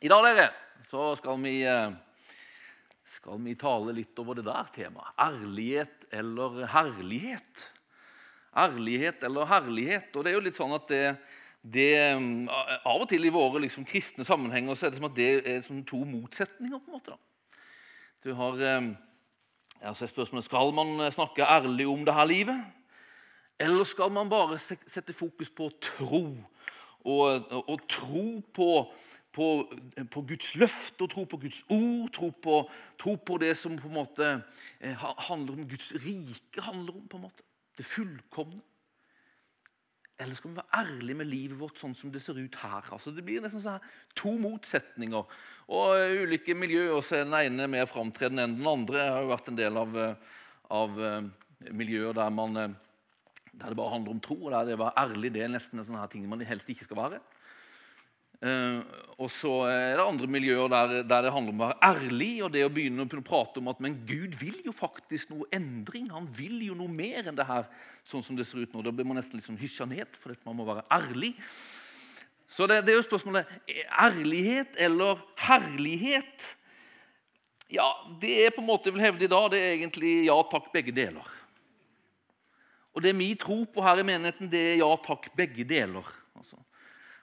I dag dere, så skal vi, eh, skal vi tale litt over det der temaet. Ærlighet eller herlighet. Ærlighet eller herlighet. Og det er jo litt sånn at det, det mm, Av og til i våre liksom, kristne sammenhenger så er det som at det er som to motsetninger. på en måte da. Du har eh, altså spørsmålet, Skal man snakke ærlig om det her livet? Eller skal man bare sette fokus på tro? Og, og tro på på, på, Guds løft og tro på Guds ord, tro på, tro på det som på en måte eh, handler om Guds rike, handler om på en måte. Det fullkomne. Eller skal vi være ærlige med livet vårt sånn som det ser ut her? Altså, det blir nesten sånn to motsetninger. Og uh, ulike miljøer så er den ene mer framtredende enn den andre. Jeg har jo vært en del av, eh, av miljøer der, man, der det bare handler om tro. og der det å være ærlig det er nesten en sånn her ting man helst ikke skal være. Uh, og så er det andre miljøer der, der, det handler om å være ærlig. og det å begynne å prate om at men Gud vil jo faktisk noe endring. Han vil jo noe mer enn det her. sånn som det ser ut nå. Da blir man nesten liksom hysja ned, for man må være ærlig. Så det, det er jo spørsmålet ærlighet eller herlighet. Ja, Det er på en måte jeg vil hevde i dag, det er egentlig ja takk, begge deler. Og det vi tror på her i menigheten, det er ja takk, begge deler. altså.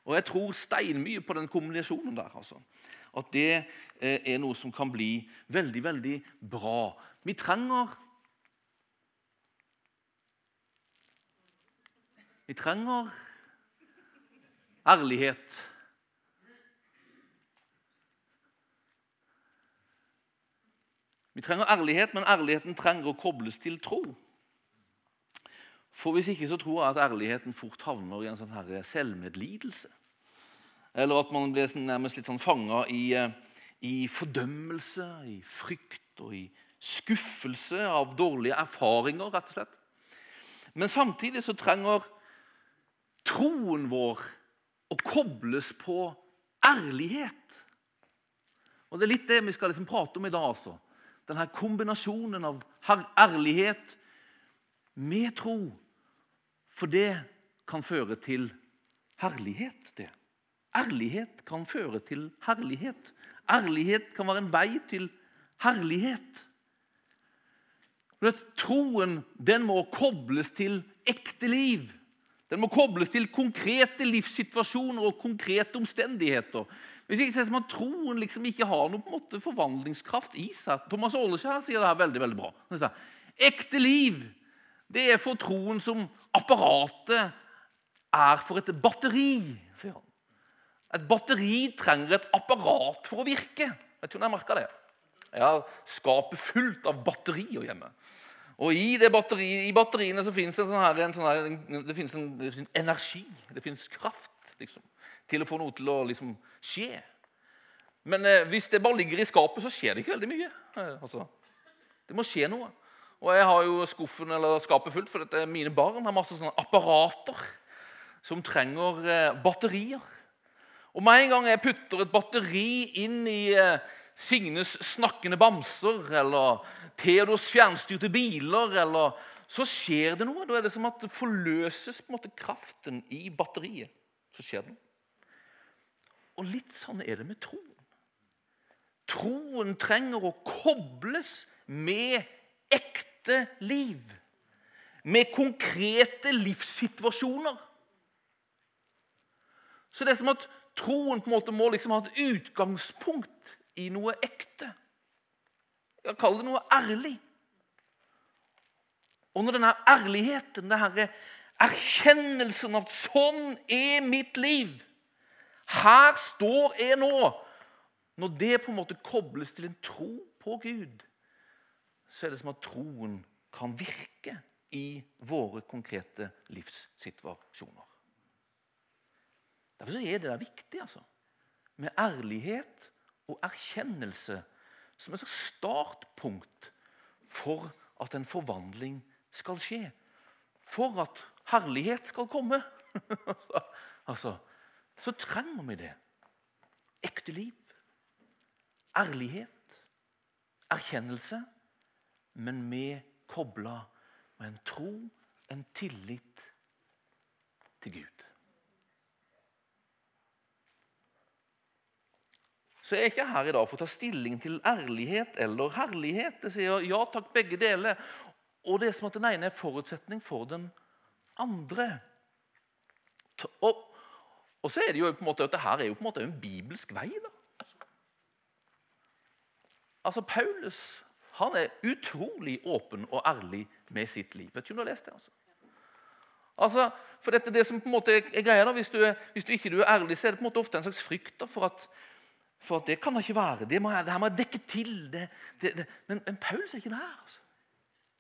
Og jeg tror steinmye på den kombinasjonen der. altså. At det eh, er noe som kan bli veldig, veldig bra. Vi trenger Vi trenger ærlighet. Vi trenger ærlighet, men ærligheten trenger å kobles til tro. For Hvis ikke så tror jeg at ærligheten fort havner i en sånn her selvmedlidelse. Eller at man blir nærmest litt sånn fanga i, eh, i, fordømmelse, i frykt og i skuffelse av dårlige erfaringer, rett og slett. Men samtidig så trenger troen vår å kobles på ærlighet. Og Det er litt det vi skal liksom prate om i dag. altså. Denne kombinasjonen av ærlighet med tro for det kan føre til herlighet, det. Ærlighet kan føre til herlighet. Ærlighet kan være en vei til herlighet. Troen den må kobles til ekte liv. Den må kobles til konkrete livssituasjoner og konkrete omstendigheter. Hvis ikke ser det som at Troen liksom ikke har noen måte, forvandlingskraft i seg. Thomas Åleskjær sier det her veldig veldig bra. Ekte liv det er for troen som apparatet er for et batteri. Et batteri trenger et apparat for å virke. Jeg tror jeg merka det. Jeg har skapet fullt av batterier hjemme. Og I, batteri, i batteriene så fins det, sånn her, en sånn her, det finnes en, det energi. Det fins kraft liksom, til å få noe til å liksom, skje. Men eh, hvis det bare ligger i skapet, så skjer det ikke veldig mye. Eh, altså, det må skje noe. Og jeg har jo skuffen eller skapet fullt, for dette, mine barn har masse sånne apparater som trenger eh, batterier. Og med en gang jeg putter et batteri inn i eh, Signes snakkende bamser eller Theodors fjernstyrte biler, eller, så skjer det noe. Da er det som at det forløses på en måte kraften i batteriet. Så skjer det noe. Og litt sånn er det med troen. Troen trenger å kobles med ekte liv. Med konkrete livssituasjoner. Så det er som at troen på en måte må liksom ha et utgangspunkt i noe ekte. Jeg kaller det noe ærlig. Og når denne ærligheten, denne erkjennelsen av 'sånn er mitt liv', her står jeg nå Når det på en måte kobles til en tro på Gud, så er det som at troen kan virke i våre konkrete livssituasjoner. Derfor er det der viktig altså, med ærlighet og erkjennelse som et startpunkt for at en forvandling skal skje. For at herlighet skal komme. altså, så trenger vi det. Ekte liv. Ærlighet. Erkjennelse men vi kobla med en tro, en tillit til Gud. så jeg er ikke her i dag for å ta stilling til ærlighet eller herlighet. Jeg sier ja takk, begge deler. Og det er som at den ene er forutsetning for den andre. Og, og så er det jo på en måte at dette er jo på en måte en bibelsk vei. da. Altså, Paulus han er utrolig åpen og ærlig med sitt liv. Vet du om du har lest det? altså? Altså, for dette det som på en måte er greia da, Hvis du, er, hvis du ikke er ærlig, så er det på en måte ofte en slags frykt da, for, at, for at det kan da ikke være. Det, må, det her må jeg dekke til. Det, det, men, men Paulus er ikke der. altså.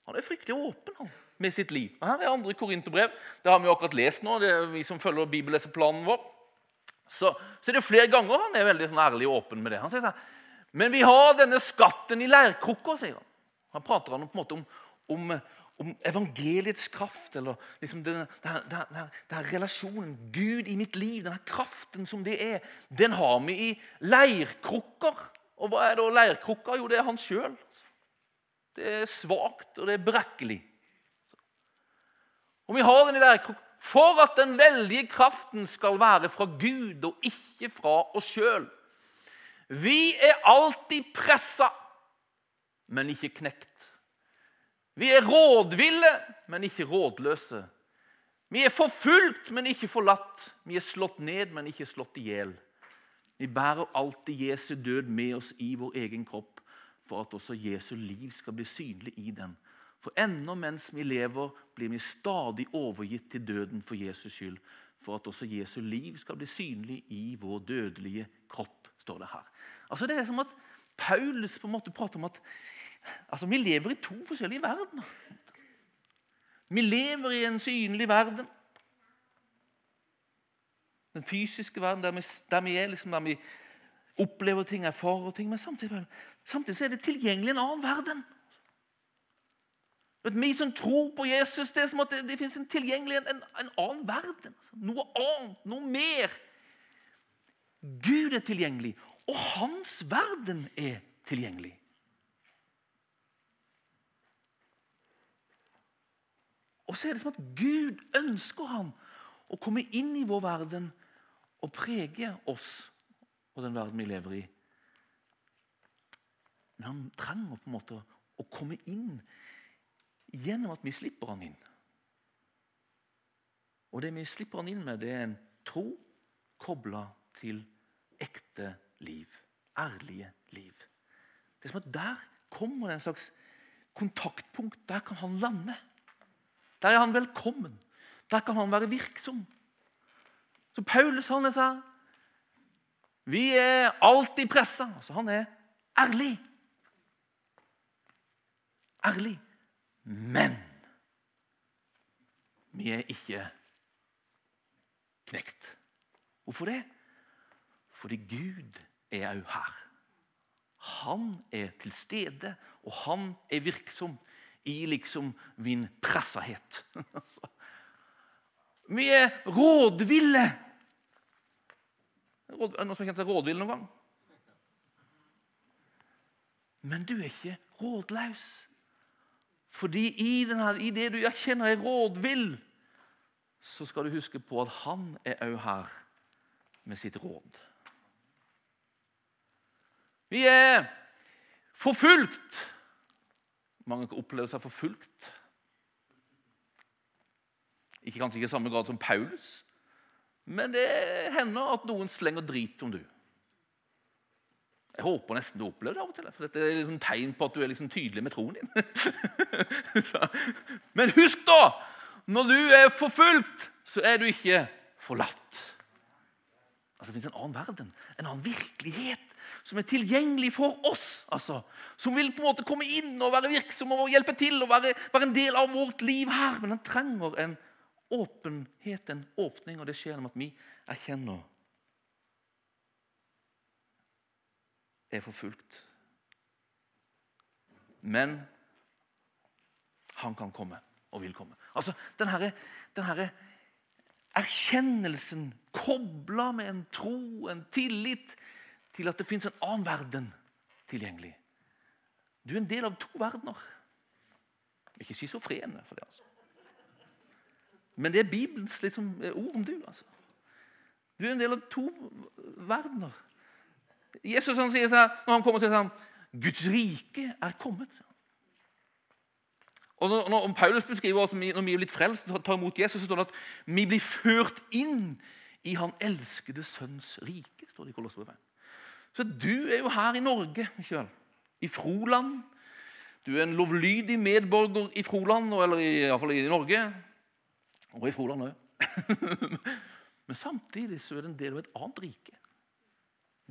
Han er fryktelig åpen han, med sitt liv. Og her er andre korinterbrev. Det har vi akkurat lest nå, det er vi som følger bibelleseplanen vår. Så, så det er flere ganger han er veldig sånn ærlig og åpen med det. Han sier sånn, Men vi har denne skatten i leirkrukka, sier han. Han prater han på en måte om, om, om evangeliets kraft. eller liksom denne, denne, denne, denne, relasjonen. Gud i mitt liv, denne kraften som det er, den har vi i leirkrukker. Og hva er da leirkrukka? Jo, det er han sjøl. Det er svakt, og det er brekkelig. Og vi har den i leirkrukka for at den veldige kraften skal være fra Gud og ikke fra oss sjøl. Vi er alltid pressa, men ikke knekt. Vi er rådville, men ikke rådløse. Vi er forfulgt, men ikke forlatt. Vi er slått ned, men ikke slått i hjel. Vi bærer alltid Jesu død med oss i vår egen kropp for at også Jesu liv skal bli synlig i den. For ennå mens vi lever, blir vi stadig overgitt til døden for Jesus skyld. For at også Jesu liv skal bli synlig i vår dødelige kropp, står det her. Altså Det er som at Paulus på en måte prater om at altså vi lever i to forskjellige verdener. Vi lever i en synlig verden. Den fysiske verden, der vi, der vi er, liksom, der vi opplever ting, erfarer ting. Men samtidig, samtidig er det tilgjengelig en annen verden. Vi som tror på Jesus, det er som at det, det finnes en tilgjengelig en, en, annen verden. Noe annet, noe mer. Gud er tilgjengelig, og hans verden er tilgjengelig. Og så er det som at Gud ønsker han å komme inn i vår verden og prege oss og den verden vi lever i. Men han trenger på en måte å komme inn gjennom at vi slipper han inn. Og det vi slipper han inn med, det er en tro kobla til ekte liv. Ærlige liv. Det er som at Der kommer det en slags kontaktpunkt. Der kan han lande. Der er han velkommen. Der kan han være virksom. Så Paulus han er sånn vi er alltid pressa. Altså, han er ærlig. Ærlig. Men vi er ikke knekt. Hvorfor det? Fordi Gud er òg her. Han er til stede, og han er virksom i liksom min pressahet. vi er rådville er det noen som har kjent seg rådvill noen gang? Men du er ikke rådløs. Fordi i, denne, i det du erkjenner er rådvill, så skal du huske på at han er òg her med sitt råd. Vi er forfulgt. Mange opplever seg forfulgt. Ikke kanskje ikke i samme grad som Paulus, men det hender at noen slenger drit om du. Jeg håper nesten du opplever det av og til. For dette er liksom tegn på at du er liksom tydelig med troen din. Men husk, da! Når du er forfulgt, så er du ikke forlatt. Altså, Det fins en annen verden, en annen virkelighet, som er tilgjengelig for oss. altså, Som vil på en måte komme inn og være virksom og hjelpe til og være, være en del av vårt liv her. Men den trenger en åpenhet, en åpning, og det skjer gjennom at vi erkjenner er forfulgt. Men han kan komme og vil komme. Altså, Denne, denne erkjennelsen kobla med en tro, en tillit til at det fins en annen verden tilgjengelig. Du er en del av to verdener. Ikke schizofrene. for det altså. Men det er Bibelens liksom, ord om du. altså. Du er en del av to verdener. Jesus han sier seg, når han kommer til sånn, Guds rike er kommet. Og når, når Paulus beskriver at når vi er blitt frelst og tar imot Jesus, så står det at vi blir ført inn i Han elskede sønns rike. står det i Kolosserbrevet. Så du er jo her i Norge, Kjøl. I Froland. Du er en lovlydig medborger i Froland, eller iallfall i Norge. Og i Froland òg. Men samtidig så er det en del av et annet rike.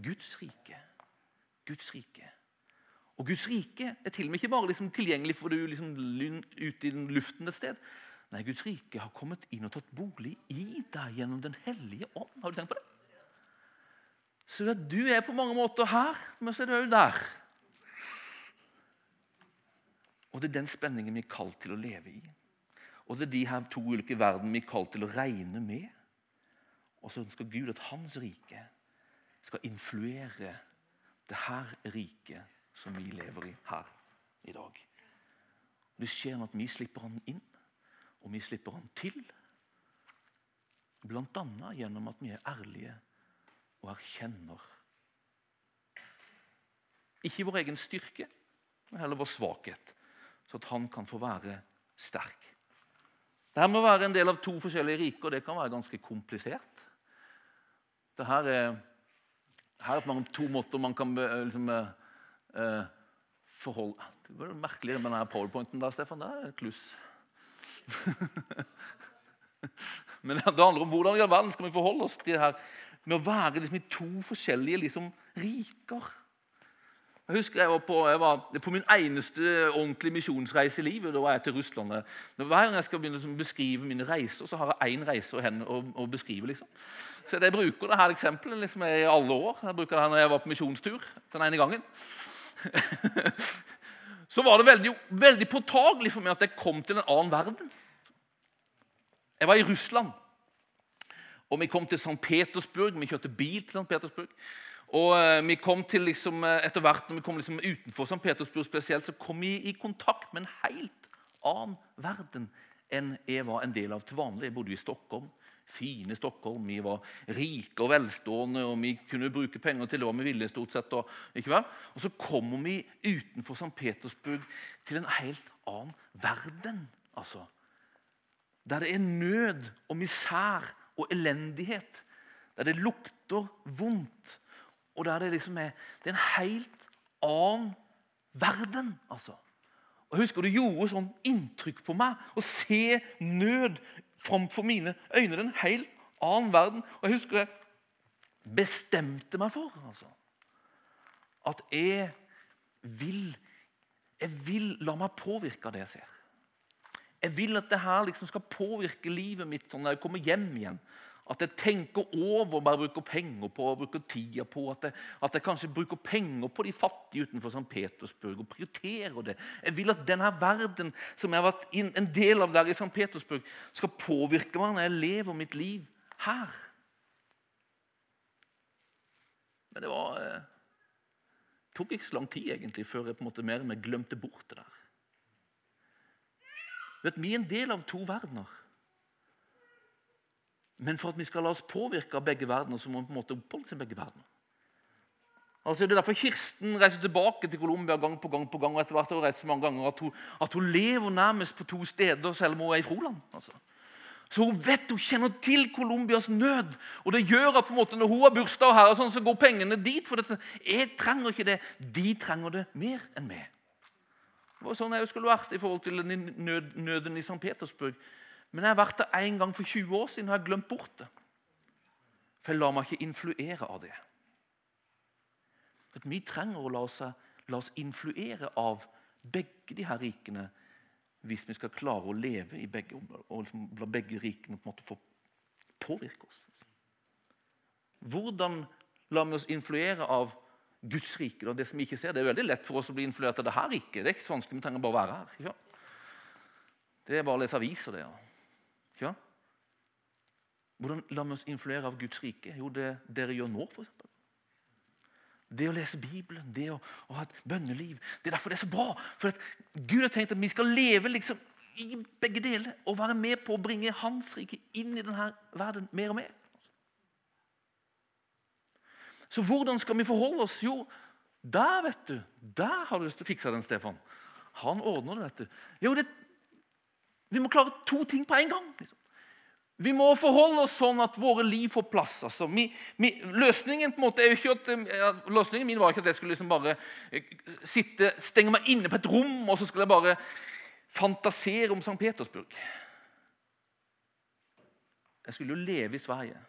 Guds rike. Guds rike. Og Guds rike er til og med ikke bare liksom tilgjengelig for du liksom ute i luften et sted. Nei, Guds rike har kommet inn og tatt bolig i deg gjennom Den hellige ånd. Har du tenkt på det? Så du er på mange måter her, men så er du òg der. Og det er den spenningen vi er kalt til å leve i. Og det er de her to ulike verden vi er kalt til å regne med. Og så ønsker Gud at hans rike skal influere det her riket som vi lever i her i dag. Det skjer at vi slipper han inn, og vi slipper han til. Annet gjennom at vi er ærlige og erkjenner Ikke vår egen styrke, men heller vår svakhet, så at han kan få være sterk. Dette må være en del av to forskjellige riker, og det kan være ganske komplisert. Dette er, her er mange to måter man kan liksom, eh, forhold Det var merkelig med denne powerpointen der, Stefan. Det er et kluss. Men det handler om hvordan i all verden skal vi forholde oss til det her med å være liksom i to forskjellige liksom, riker. Jeg husker jeg var, på, jeg var på min eneste ordentlige misjonsreise i livet. Da var jeg til Russland. Hver gang jeg skal begynne å beskrive mine reiser, så har jeg én reise å, å, beskrive. liksom. Så Jeg bruker dette eksempelet liksom, i alle år. Jeg bruker det her når jeg var på misjonstur den ene gangen. så var det veldig, veldig påtagelig for meg at jeg kom til en annen verden. Jeg var i Russland, og vi kom til St. Petersburg. Vi kjørte bil til St. Petersburg. Og eh, vi kom til liksom, eh, etter hvert når vi kom liksom utenfor St. Petersburg spesielt, så kom vi i kontakt med en helt annen verden enn jeg var en del av til vanlig. Jeg bodde i Stockholm fine Stockholm. Vi var rike og velstående, og vi kunne bruke penger til hva vi ville. stort sett. Og, og så kommer vi utenfor St. Petersburg til en helt annen verden. altså. Der det er nød og misær og elendighet. Der det lukter vondt. Og der det liksom er Det er en helt annen verden. altså. Og jeg husker Det gjorde sånn inntrykk på meg å se nød framfor mine øyne. En helt annen verden. Og jeg husker jeg bestemte meg for altså, at jeg vil, jeg vil la meg påvirke av det jeg ser. Jeg vil at det her liksom skal påvirke livet mitt sånn når jeg kommer hjem igjen. At jeg tenker over bare bruker penger på og bruker tida på. At jeg, at jeg, kanskje bruker penger på de fattige utenfor St. Petersburg og prioriterer det. Jeg vil at denne verden som jeg har vært en del av der i St. Petersburg, skal påvirke meg når jeg lever mitt liv her. Men det var, eh, tok ikke så lang tid egentlig før jeg på en måte mer enn glemte bort det der. Vet, vi er en del av to verdener. Men for at vi skal la oss påvirke av begge verdener, så må vi på en måte oppholde oss i begge verdener. Altså, det er derfor Kirsten reiser tilbake til Colombia gang på gang på gang, og etter hvert har hun så mange ganger at hun, at hun, lever nærmest på to steder, selv om hun er i Froland. Altså. Så hun vet, hun kjenner til Colombias nød. Og det gjør at på en måte når hun har bursdag, her, sånn, så går pengene dit. For dette. jeg trenger ikke det. De trenger det mer enn meg. Det var sånn jeg skulle vært i forhold til nøden i St. Petersburg. Men jeg har vært der en gang for 20 år siden og har glemt bort det. For jeg lar meg ikke influere av det. At vi trenger å la oss, la oss influere av begge de her rikene hvis vi skal klare å leve i begge og liksom la begge rikene på en måte få påvirke oss. Hvordan lar vi oss influere av Guds rike? det som vi ikke ser? Det er veldig lett for oss å bli influert av det her riket. Det er ikke så vanskelig, vi trenger bare å være her. Det er bare å lese aviser. det, ja. Ja. Hvordan lar vi oss influere av Guds rike? Jo, det dere gjør nå, f.eks. Det å lese Bibelen, det å, å, ha et bønneliv. Det er derfor det er så bra. For Gud har tenkt at vi skal leve liksom i begge deler og være med på å bringe Hans rike inn i denne verden mer og mer. Så hvordan skal vi forholde oss? Jo, der, vet du. Der har du lyst til å fikse den, Stefan. Han ordner det, vet du. Jo, det, vi må klare to ting på en gang. Liksom. Vi må forholde oss sånn at våre liv får plass. Altså, vi, vi, løsningen at, ja, løsningen min var ikke at jeg skulle liksom bare eh, sitte, stenge meg inne på et rom og så skulle jeg bare fantasere om St. Petersburg. Jeg skulle jo leve i Sverige.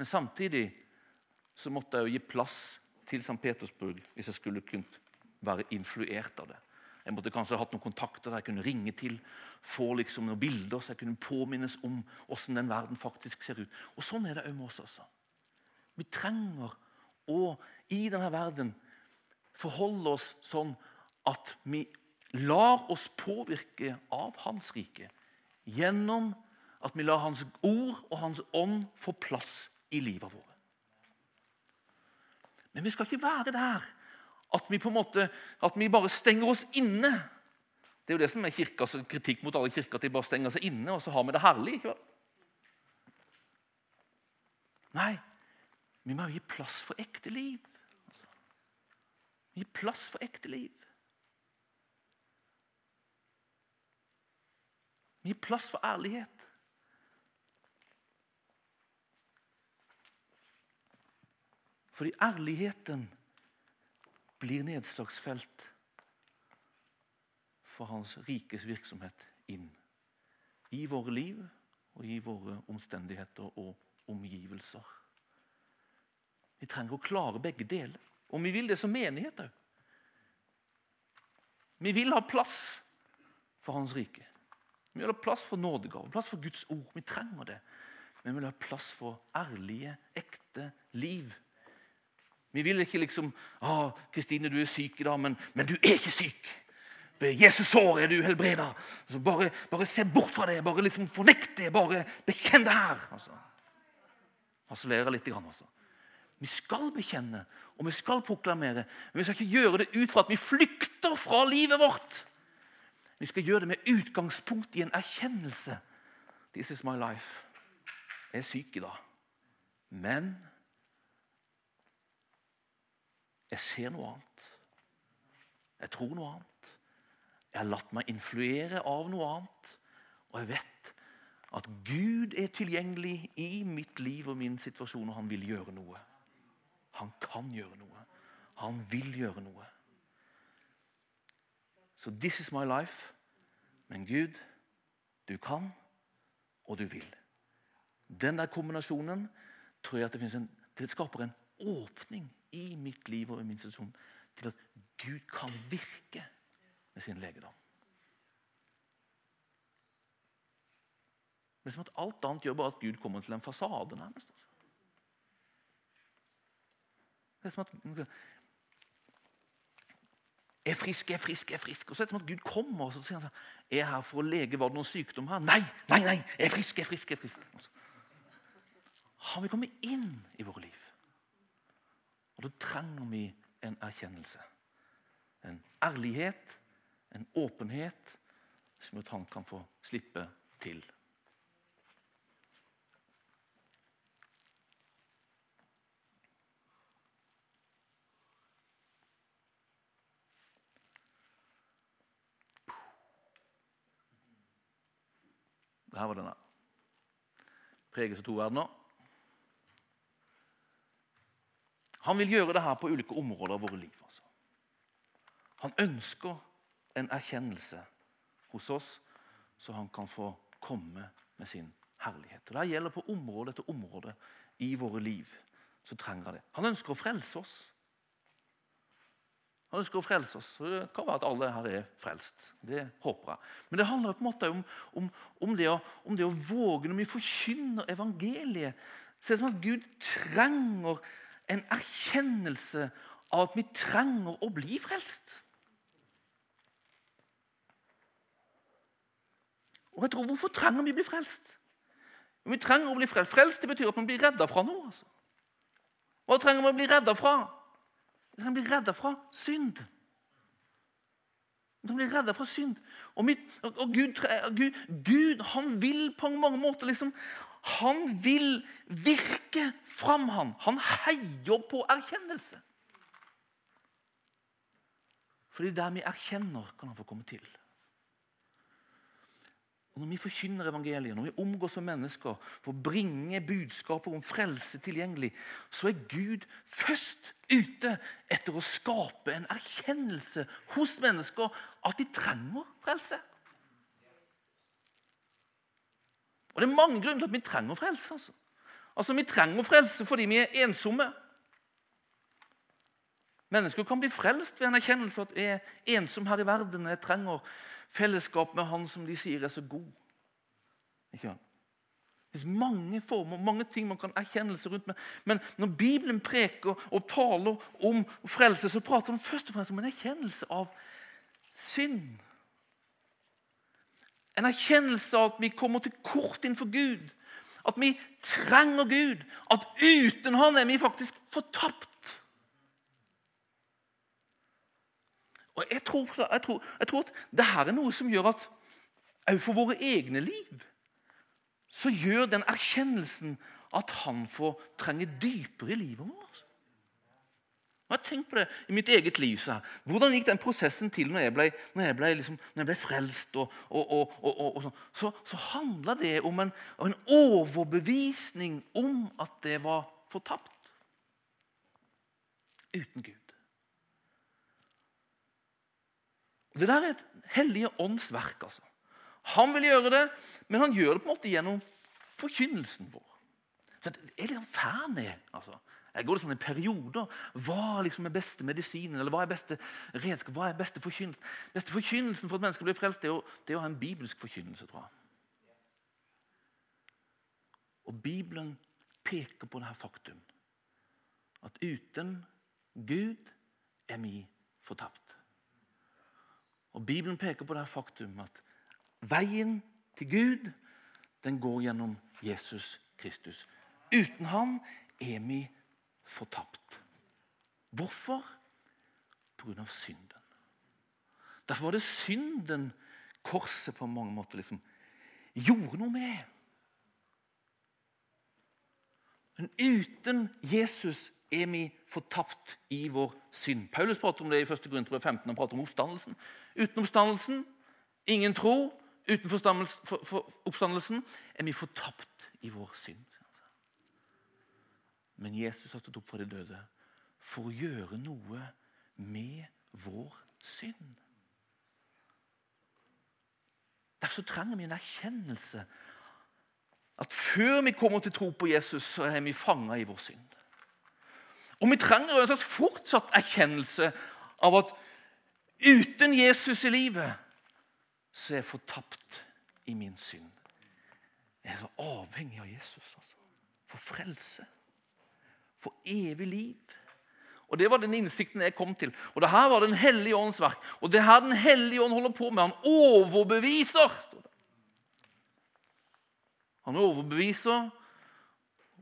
Men samtidig så måtte jeg jo gi plass til St. Petersburg hvis jeg skulle kunnet være influert av det. Jeg måtte kanskje hatt noen kontakter der jeg kunne ringe til, få liksom noen bilder så jeg kunne påminnes om hvordan den verden faktisk ser ut. Og Sånn er det òg med oss. også. Vi trenger å i denne verden forholde oss sånn at vi lar oss påvirke av Hans rike gjennom at vi lar Hans ord og Hans ånd få plass i livet vårt. Men vi skal ikke være der at vi på en måte, at vi bare stenger oss inne. Det er jo det som er kirkas kritikk mot alle kirker, at de bare stenger seg inne, og så har vi det herlig. ikke Nei, vi må jo gi plass for ekte liv. Gi plass for ekte liv. Gi plass for ærlighet. Fordi ærligheten blir nedslagsfelt for Hans rikes virksomhet inn i våre liv og i våre omstendigheter og omgivelser. Vi trenger å klare begge deler. Og vi vil det som menighet òg. Vi vil ha plass for Hans rike. Vi vil ha plass for nådegave, plass for Guds ord. Vi trenger det. Men vi vil ha plass for ærlige, ekte liv vi vil ikke liksom ah, 'Kristine, du er syk i dag, men, men du er ikke syk.' Ved Jesus sår er du helbreda. Altså, bare, bare, se bort fra det. Bare liksom fornekt det. Bare bekjenn det her. Altså. Harselere litt. Altså. Vi skal bekjenne og vi skal proklamere, men vi skal ikke gjøre det ut fra at vi flykter fra livet vårt. Vi skal gjøre det med utgangspunkt i en erkjennelse. This is my life. Jeg er syk i dag. Men jeg ser noe annet. Jeg tror noe annet. Jeg har latt meg influere av noe annet. Og jeg vet at Gud er tilgjengelig i mitt liv og min situasjon, og han vil gjøre noe. Han kan gjøre noe. Han vil gjøre noe. Så this is my life. Men Gud, du kan, og du vil. Den der kombinasjonen tror jeg at det, en, det skaper en åpning i mitt liv og i min situasjon til at Gud kan virke med sin legedom. Er som at alt annet gjør bare at Gud kommer til en fasade. nærmest. Det er som at jeg er frisk, jeg er frisk, jeg er frisk. Og så er det som at Gud kommer og så sier han sånn, er jeg her for å lege var det noen sykdom her. Nei, nei, nei, jeg er frisk, jeg er frisk. jeg er frisk. Har vi kommet inn i våre liv? Og Da trenger vi en erkjennelse. En ærlighet, en åpenhet, som at han kan få slippe til. Her var denne. Preges av to verdener. Han vil gjøre det her på ulike områder av våre liv. Altså. Han ønsker en erkjennelse hos oss, så han kan få komme med sin herlighet. Og Det gjelder på område etter område i våre liv. så trenger han det. Han ønsker å frelse oss. Han ønsker å frelse oss. Det kan være at alle her er frelst. Det håper jeg. Men det handler på en måte om, om, om, det, å, om det å våge når vi forkynner evangeliet. Er som at Gud trenger en erkjennelse av at vi trenger å bli frelst. Og jeg tror, Hvorfor trenger vi å bli frelst? Vi trenger å bli frelst. Frelst det betyr at man blir redda fra noe. Altså. Hva trenger man å bli redda fra? Vi trenger å bli redda fra synd. Vi trenger å bli redda fra synd. Og, mitt, og Gud, Gud, Gud, han vil på mange måter liksom, han vil virke fram han. Han heier på erkjennelse. Fordi der vi erkjenner, kan han få komme til. Og Når vi forkynner evangeliet, når vi omgås som mennesker for å bringe budskapet om frelse tilgjengelig, så er Gud først ute etter å skape en erkjennelse hos mennesker at de trenger frelse. Og Det er mange grunner til at vi trenger frelse. Altså, altså Vi trenger frelse fordi vi er ensomme. Mennesker kan bli frelst ved en erkjennelse at jeg er ensom her i verden. Jeg trenger fellesskap med Han som de sier er så god. Ikke sant? Det er mange former, mange ting man kan erkjennelse rundt. med. Men når Bibelen preker og taler om frelse, så prater den først og fremst om en erkjennelse av synd. En erkjennelse av at vi kommer til kort innenfor Gud. At vi trenger Gud. At uten Han er vi faktisk fortapt. Og jeg tror, jeg, tror, jeg tror, at dette er noe som gjør at òg for våre egne liv så gjør den erkjennelsen at han får trenge dypere i livet vårt. Jeg har tenkt på det i mitt eget liv. Så. Hvordan gikk den prosessen til når jeg ble, når jeg ble, liksom, når jeg ble frelst? Og, og, og, sånn? så, så handla det om en, en overbevisning om at det var fortapt. Uten Gud. Det der er et hellige ånds verk. altså. Han vil gjøre det, men han gjør det på en måte gjennom forkynnelsen vår. Så det er litt sånn fan jeg. altså. Jeg går liksom i perioder. Hva liksom er beste medisinen? eller Hva er beste redskap? Hva er beste forkynnelsen? Beste forkynnelsen for at mennesker blir frelst, det er, å, det er å ha en bibelsk forkynnelse, tror jeg. Og Bibelen peker på det her faktum at uten Gud er vi fortapt. Og Bibelen peker på det her faktum at veien til Gud den går gjennom Jesus Kristus. Uten ham er vi fortapt. Hvorfor? Av synden. Derfor var det synden korset på mange måter liksom gjorde noe med. Men uten Jesus er vi fortapt i vår synd. Paulus prater om det i 1. Korinterbrev 15. Han prater om oppstandelsen. Uten oppstandelsen, ingen tro. Uten oppstandelsen er vi fortapt i vår synd. Men Jesus har stått opp for de døde for å gjøre noe med vår synd. Derfor trenger vi en erkjennelse at før vi kommer til tro på Jesus, så er vi fanga i vår synd. Og vi trenger en slags fortsatt erkjennelse av at uten Jesus i livet så er jeg fortapt i min synd. Jeg er så avhengig av Jesus. Altså. For frelse. For evig liv. Og Det var den innsikten jeg kom til. Og det her var Den hellige ånds verk. Og det her Den hellige ånd holder på med. Han overbeviser. Han overbeviser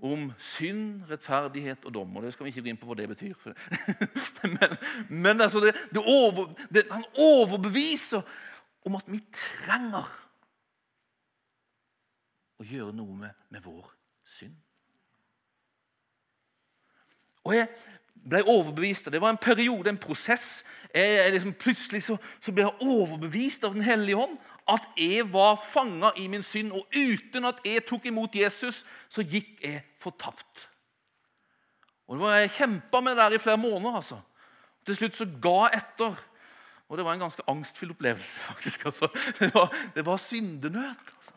om synd, rettferdighet og dom. og Det skal vi ikke gå inn på hva det betyr. men, men altså det, det over, det, han overbeviser om at vi trenger å gjøre noe med, med vår synd. Og jeg ble overbevist, og det var en periode, en prosess. Jeg, jeg liksom, plutselig så, så ble jeg overbevist av Den hellige hånd at jeg var fanga i min synd. Og uten at jeg tok imot Jesus, så gikk jeg fortapt. Og det var Jeg kjempa med det der i flere måneder. altså. Til slutt så ga jeg etter. Og det var en ganske angstfull opplevelse. faktisk. Altså. Det, var, det var syndenød. Altså.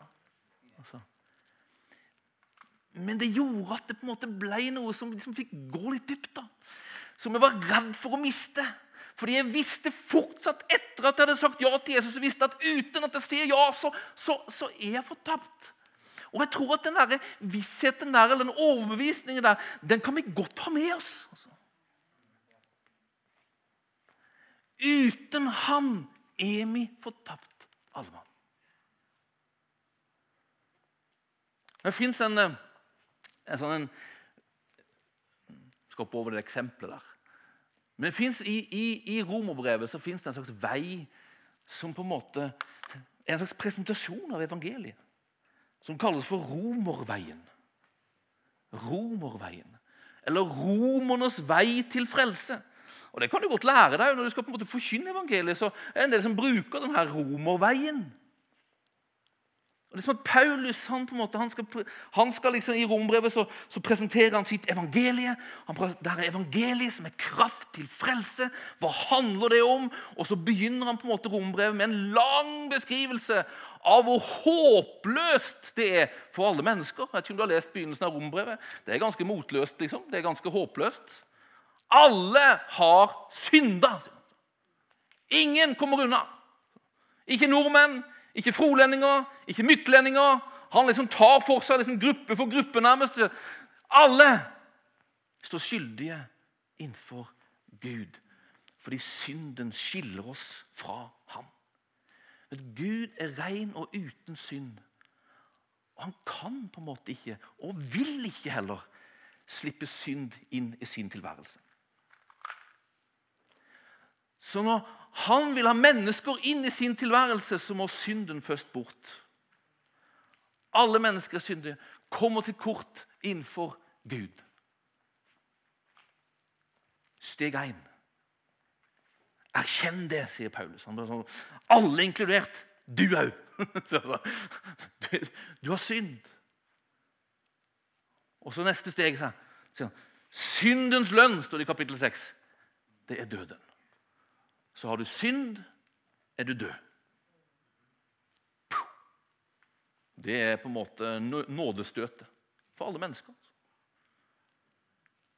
Men det gjorde at det på en måte ble noe som liksom fikk gå litt dypt. da. Som jeg var redd for å miste. Fordi jeg visste fortsatt etter at jeg hadde sagt ja til Jesus, så visste at uten at jeg sier ja, så, så, så er jeg fortapt. Og jeg tror at den der vissheten der, eller den overbevisningen der, den kan vi godt ha med oss. Altså. Uten Han er vi fortapt, alle mann. Det fins en, eh, en sånn en, Skal hoppe over det eksempelet der. Men i, i, i romerbrevet så fins det en slags vei som på en måte er en slags presentasjon av evangeliet. som kalles for Romerveien. Romerveien. Eller romernes vei til frelse. Og Det kan du godt lære deg når du skal på en måte forkynne evangeliet. så er det en del som bruker denne romerveien. Det er som at Paulus han på en måte, han skal, han skal liksom I rombrevet så, så, presenterer han sitt evangelie. Han, det er evangeliet som er kraft til frelse. Hva handler det om? Og så begynner han på en måte rombrevet med en lang beskrivelse av hvor håpløst det er for alle mennesker. Jeg vet ikke om du har lest begynnelsen av rombrevet. Det er ganske motløst. liksom. Det er ganske håpløst. Alle har synda. Ingen kommer unna. Ikke nordmenn, ikke frolendinger, ikke myklendinger. Han liksom tar for seg liksom gruppe for gruppe, nærmest. Alle står skyldige innenfor Gud fordi synden skiller oss fra ham. Men Gud er ren og uten synd. Og han kan på en måte ikke, og vil ikke heller, slippe synd inn i sin tilværelse. Så når han vil ha mennesker inn i sin tilværelse, så må synden først bort. Alle mennesker er syndige, kommer til kort innenfor Gud. Steg 1. Erkjenn det, sier Paulus. Sånn, alle inkludert. Du òg. Du har synd. Og så neste steg sier han, syndens lønn, står det i kapittel 6. Det er døden så har du synd, er du død. Det er på en måte nådestøtet for alle mennesker.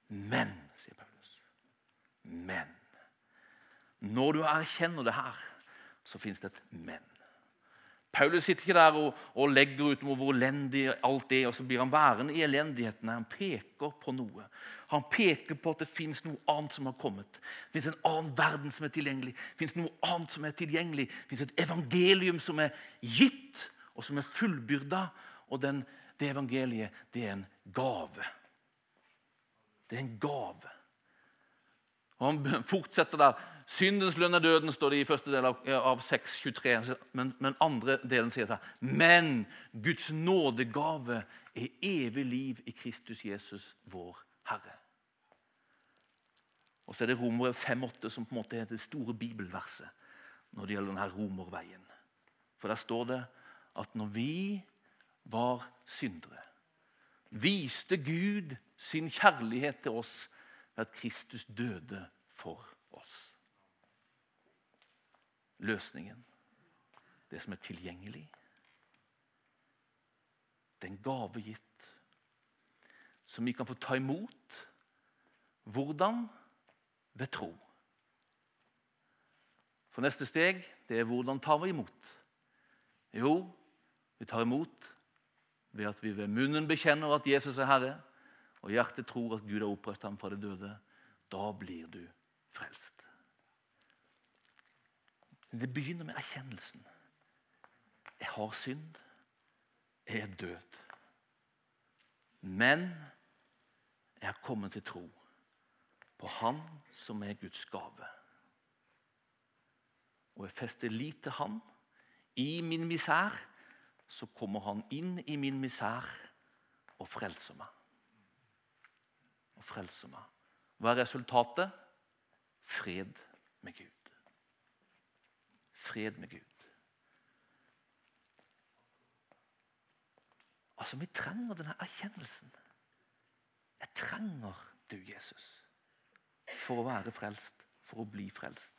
Men, sier Paulus, men Når du erkjenner det her, så fins det et men. Paulus sitter ikke der og, og legger ut hvor elendig alt er, og så blir han værende i elendigheten. Han peker på noe. Han peker på at det fins noe annet som har kommet. Det fins en annen verden som er tilgjengelig. Det fins noe annet som er tilgjengelig. Det fins et evangelium som er gitt, og som er fullbyrda. Og den, det evangeliet, det er en gave. Det er en gave. Og Han fortsetter der. Syndens lønn er døden, står det i første del av, av 6.23. Men, men andre delen sier seg Men Guds nådegave er evig liv i Kristus Jesus, vår Herre. Og så er det Romer 5,8 som på en måte er det store bibelverset når det gjelder denne romerveien. For der står det at når vi var syndere, viste Gud sin kjærlighet til oss ved at Kristus døde for oss. Løsningen, det som er tilgjengelig, det er en gave gitt som vi kan få ta imot. Hvordan? Ved tro. For neste steg det er hvordan tar vi imot? Jo, vi tar imot ved at vi ved munnen bekjenner at Jesus er Herre, og hjertet tror at Gud har opprettet ham fra det døde. Da blir du frelst. Det begynner med erkjennelsen. Jeg har synd. Jeg er død. Men jeg har kommet til tro på Han som er Guds gave. Og jeg fester lit til Han. I min misær så kommer Han inn i min misær og frelser meg. Og frelser meg. Hva er resultatet? Fred med Gud. Fred med Gud. Altså, Vi trenger denne erkjennelsen. Jeg trenger du, Jesus, for å være frelst, for å bli frelst.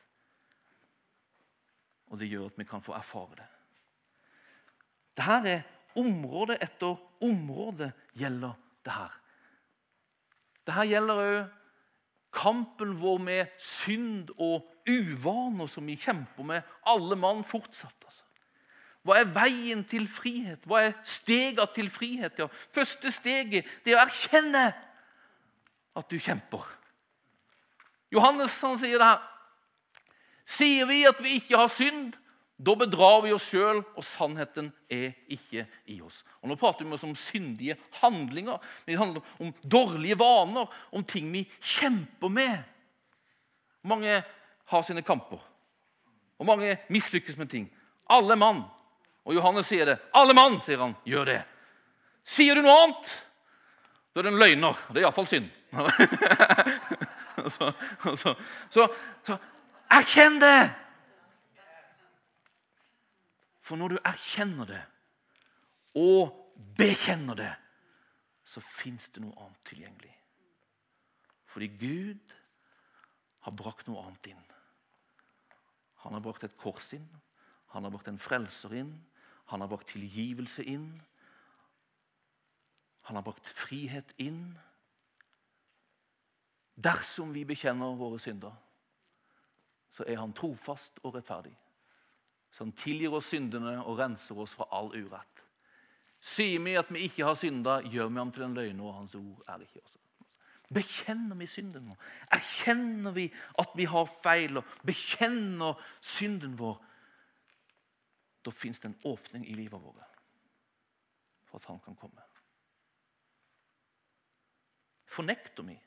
Og det gjør at vi kan få erfare det. Dette er område etter område gjelder det her. Dette gjelder òg kampen vår med synd og uvaner som vi kjemper med, alle mann fortsatt. altså. Hva er veien til frihet? Hva er stega til frihet? Ja, første steget det er å erkjenne at du kjemper. Johannes han sier det her. Sier vi at vi ikke har synd, da bedrar vi oss sjøl, og sannheten er ikke i oss. Og Nå prater vi om syndige handlinger. Det handler om dårlige vaner, om ting vi kjemper med. Mange har sine kamper, og mange mislykkes med ting. Alle mann. Og Johannes sier det. Alle mann, sier han, gjør det. Sier du noe annet, da er det en løgner. Det er iallfall synd. så, så, så, så erkjenn det! For når du erkjenner det og bekjenner det, så fins det noe annet tilgjengelig. Fordi Gud har brakt noe annet inn. Han har brakt et kors inn, han har brakt en frelser inn, han har brakt tilgivelse inn. Han har brakt frihet inn. Dersom vi bekjenner våre synder, så er han trofast og rettferdig. Så han tilgir oss syndene og renser oss fra all urett. Sier vi at vi ikke har synda, gjør vi ham til en løgner, og hans ord er ikke oss. Bekjenner vi synden vår? Erkjenner vi at vi har feil, og bekjenner synden vår? Da fins det en åpning i livet vårt for at han kan komme. Fornekter vi,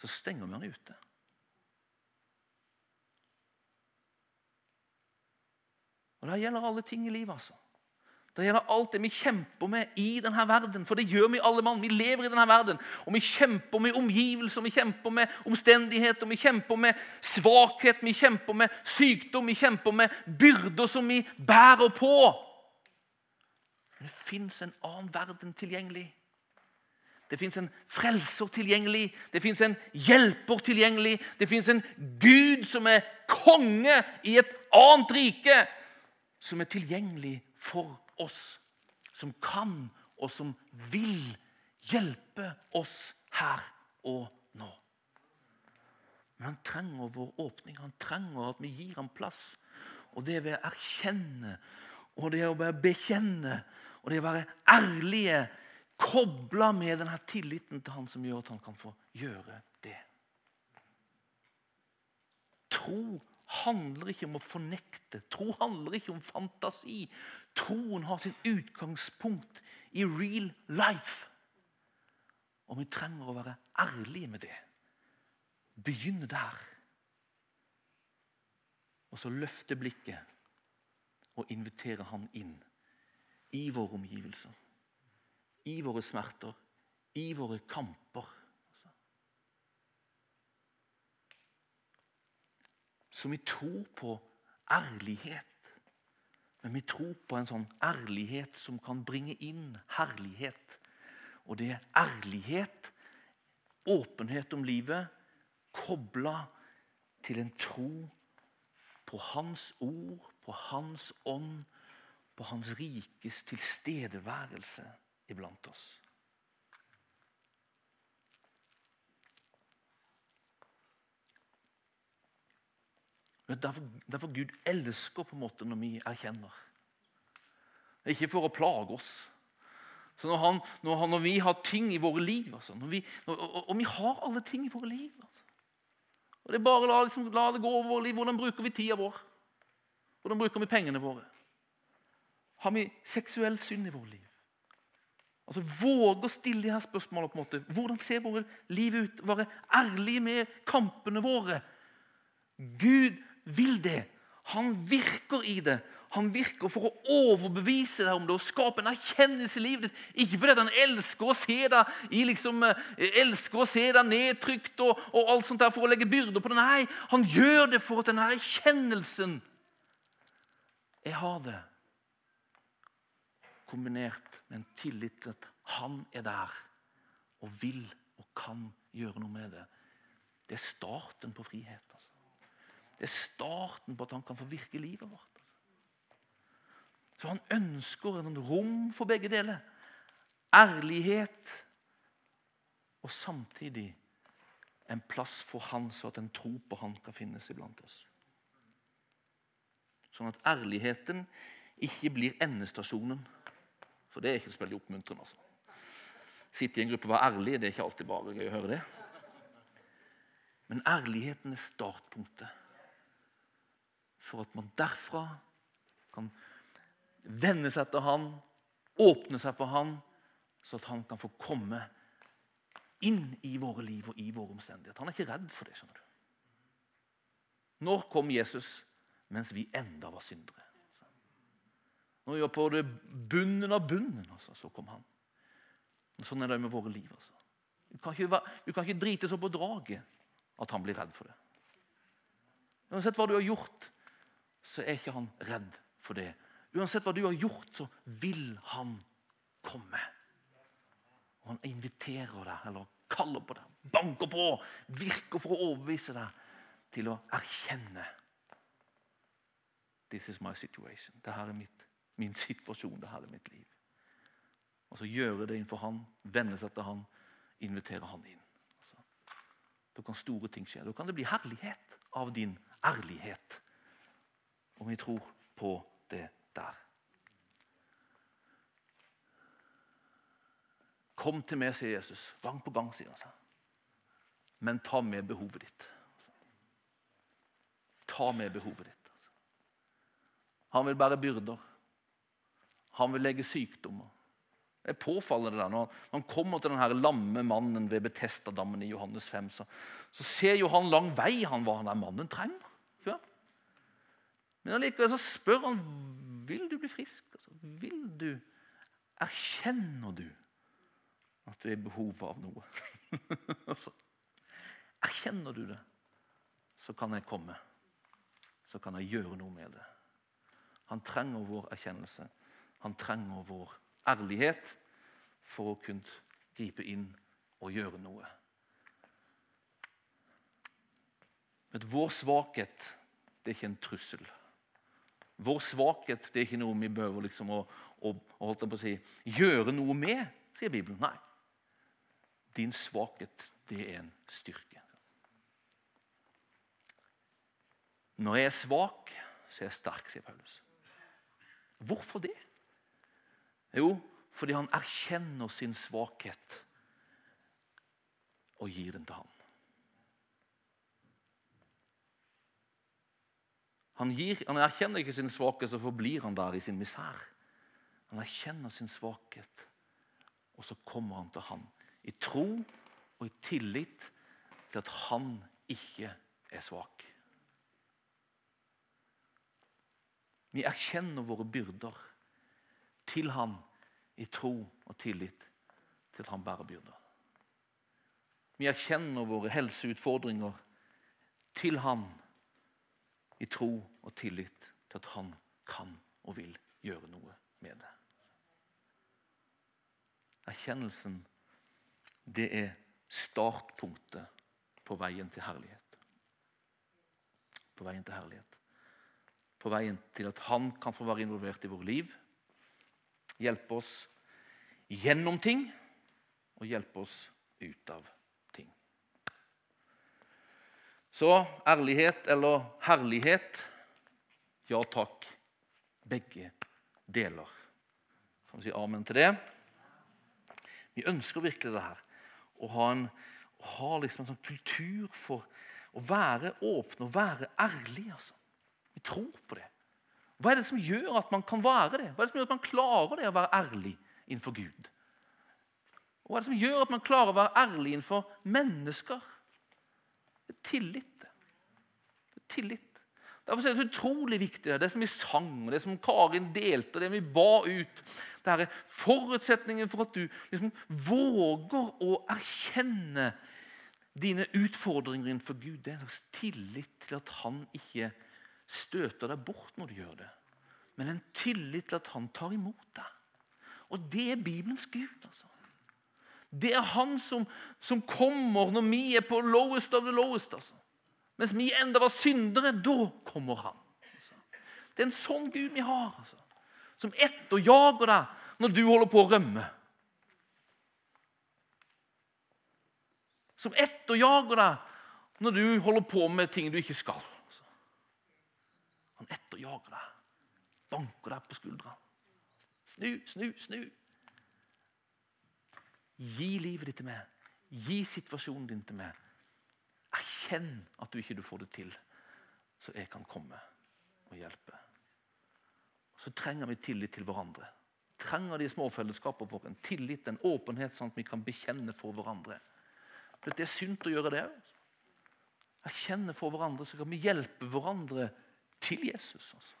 så stenger vi han ute. Og Det gjelder alle ting i livet. altså. Det gjelder alt det vi kjemper med i denne verden. For det gjør vi alle mann. Vi lever i denne verden. Og vi kjemper med omgivelser, vi kjemper med omstendigheter, vi kjemper med svakhet, vi kjemper med sykdom, vi kjemper med byrder som vi bærer på. Men det fins en annen verden tilgjengelig. Det fins en frelser tilgjengelig, det fins en hjelper tilgjengelig. Det fins en Gud som er konge i et annet rike, som er tilgjengelig for oss oss, som kan og som vil hjelpe oss her og nå. Men han trenger vår åpning. Han trenger at vi gir ham plass. Og det ved å erkjenne og det å bare bekjenne og det å være ærlige kobla med denne tilliten til han som gjør at han kan få gjøre det. Tro handler ikke om å fornekte. Tro handler ikke om fantasi. Troen har sitt utgangspunkt i real life. Og vi trenger å være ærlige med det. Begynne der. Og så løfte blikket og invitere han inn i våre omgivelser, i våre smerter, i våre kamper. Så vi tror på ærlighet. Men vi tror på en sånn ærlighet som kan bringe inn herlighet. Og det er ærlighet, åpenhet om livet, kobla til en tro på Hans ord, på Hans ånd, på Hans rikes tilstedeværelse iblant oss. Derfor, derfor Gud elsker på en måte når vi erkjenner. Det er ikke for å plage oss. Så når, han, når, han, når vi har ting i våre liv altså, vi, og, og, og, vi har alle ting i våre liv altså. Og det er bare la, liksom, la det gå over vårt liv. Hvordan bruker vi tida vår? Hvordan bruker vi pengene våre? Har vi seksuell synd i vårt liv? Altså Våge å stille de her spørsmålene. på en måte. Hvordan ser våre liv ut? Være ærlige med kampene våre. Gud vil det. Han virker i det. Han virker for å overbevise deg om det og skape en erkjennelse i livet ditt. Ikke fordi han elsker å se deg, liksom, eh, elsker å se deg nedtrykt og, og, alt sånt der for å legge byrder på det. Nei, han gjør det for at denne erkjennelsen Jeg har det kombinert med en tillit til at han er der og vil og kan gjøre noe med det. Det er starten på frihet. Det er starten på at han kan få virke livet vårt. Så han ønsker en rom for begge deler. Ærlighet og samtidig en plass for han, så at en tro på han kan finnes iblant oss. Sånn at ærligheten ikke blir endestasjonen. For det er ikke så veldig oppmuntrende. altså. Sitte i en gruppe og være ærlig, det er ikke alltid bare gøy å høre det. Men ærligheten er startpunktet for at man derfra kan vende seg til han, åpne seg for han, så at han kan få komme inn i våre liv og i våre omstendigheter. Han er ikke redd for det. skjønner du. Når kom Jesus? Mens vi enda var syndere. Når vi var på det bunnen av bunnen, altså, så kom han. Og sånn er det med våre liv. altså. Du kan ikke, du kan ikke drite så på draget at han blir redd for det. Uansett hva du har gjort, så er ikke han redd for det. Uansett hva du har gjort, så vil han komme. Og han inviterer deg, eller kaller på deg, banker på, virker for å overbevise deg til å erkjenne This is my situation. Dette er mitt, min situasjon. Dette er mitt liv. Og så gjøre det innenfor han, vende seg til han, invitere han inn. Da kan store ting skje. Da kan det bli herlighet av din ærlighet. Om vi tror på det der. Kom til meg, sier Jesus. Gang på gang, sier han. Men ta med behovet ditt. Ta med behovet ditt. Han vil bære byrder. Han vil legge sykdommer. Det er påfallende der. Når han kommer til denne lamme mannen ved Betestadammen i Johannes 5, så, så ser jo han lang vei han hva han der mannen trenger. Men allikevel så spør han vil du bli frisk. Altså, vil du Erkjenner du at du er i behov av noe? altså, erkjenner du det, så kan jeg komme. Så kan jeg gjøre noe med det. Han trenger vår erkjennelse. Han trenger vår ærlighet for å kunne gripe inn og gjøre noe. Men vår svakhet det er ikke en trussel. Vår svakhet det er ikke noe vi behøver liksom å, å, å si, gjøre noe med, sier Bibelen. Nei. Din svakhet, det er en styrke. Når jeg er svak, så er jeg sterk, sier Paulus. Hvorfor det? Jo, fordi han erkjenner sin svakhet og gir den til ham. Han, gir, han erkjenner ikke sin svakhet, så forblir han der i sin misær. Han erkjenner sin svakhet, og så kommer han til han i tro og i tillit til at han ikke er svak. Vi erkjenner våre byrder til han i tro og tillit til at han bærer byrder. Vi erkjenner våre helseutfordringer til han i tro og tillit til at han kan og vil gjøre noe med det. Erkjennelsen, det er startpunktet på veien til herlighet. På veien til herlighet på veien til at han kan få være involvert i vårt liv. Hjelpe oss gjennom ting og hjelpe oss ut av ting. Så ærlighet eller herlighet ja takk. Begge deler. Kan vi si amen til det? Vi ønsker virkelig det her. Å ha en, å ha liksom en sånn kultur for å være åpne og være ærlig. altså. Vi tror på det. Hva er det som gjør at man kan være det? Hva er det som gjør at man klarer det å være ærlig innenfor Gud? Hva er det som gjør at man klarer å være ærlig innenfor mennesker? Det er tillit. Det er tillit. Derfor er det så utrolig viktig, det som vi sang, det som Karin delte, det vi ba ut. Det er forutsetningen for at du liksom våger å erkjenne dine utfordringer innenfor Gud. Det er en slags tillit til at han ikke støter deg bort når du gjør det, men en tillit til at han tar imot deg. Og det er Bibelens Gud. altså. Det er han som, som, kommer når vi er på lowest of the lowest. altså. Mens vi enda var syndere, da kommer han. Altså. Det er en sånn Gud vi har. altså. Som etterjager deg når du holder på å rømme. Som etterjager deg når du holder på med ting du ikke skal. Han etterjager deg. Banker deg på skuldra. Snu, snu, snu. Gi livet ditt til meg. Gi situasjonen din til meg. Erkjenn at du ikke får det til, så jeg kan komme og hjelpe. Så trenger vi tillit til hverandre. Trenger de småfellesskapene våre en tillit, en åpenhet, sånn at vi kan bekjenne for hverandre. Det er sunt å gjøre det. Erkjenne for hverandre, så kan vi hjelpe hverandre til Jesus. Altså.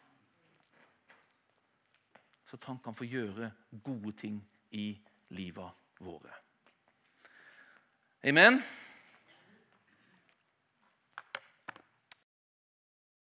så at han kan få gjøre gode ting i livet våre. Amen.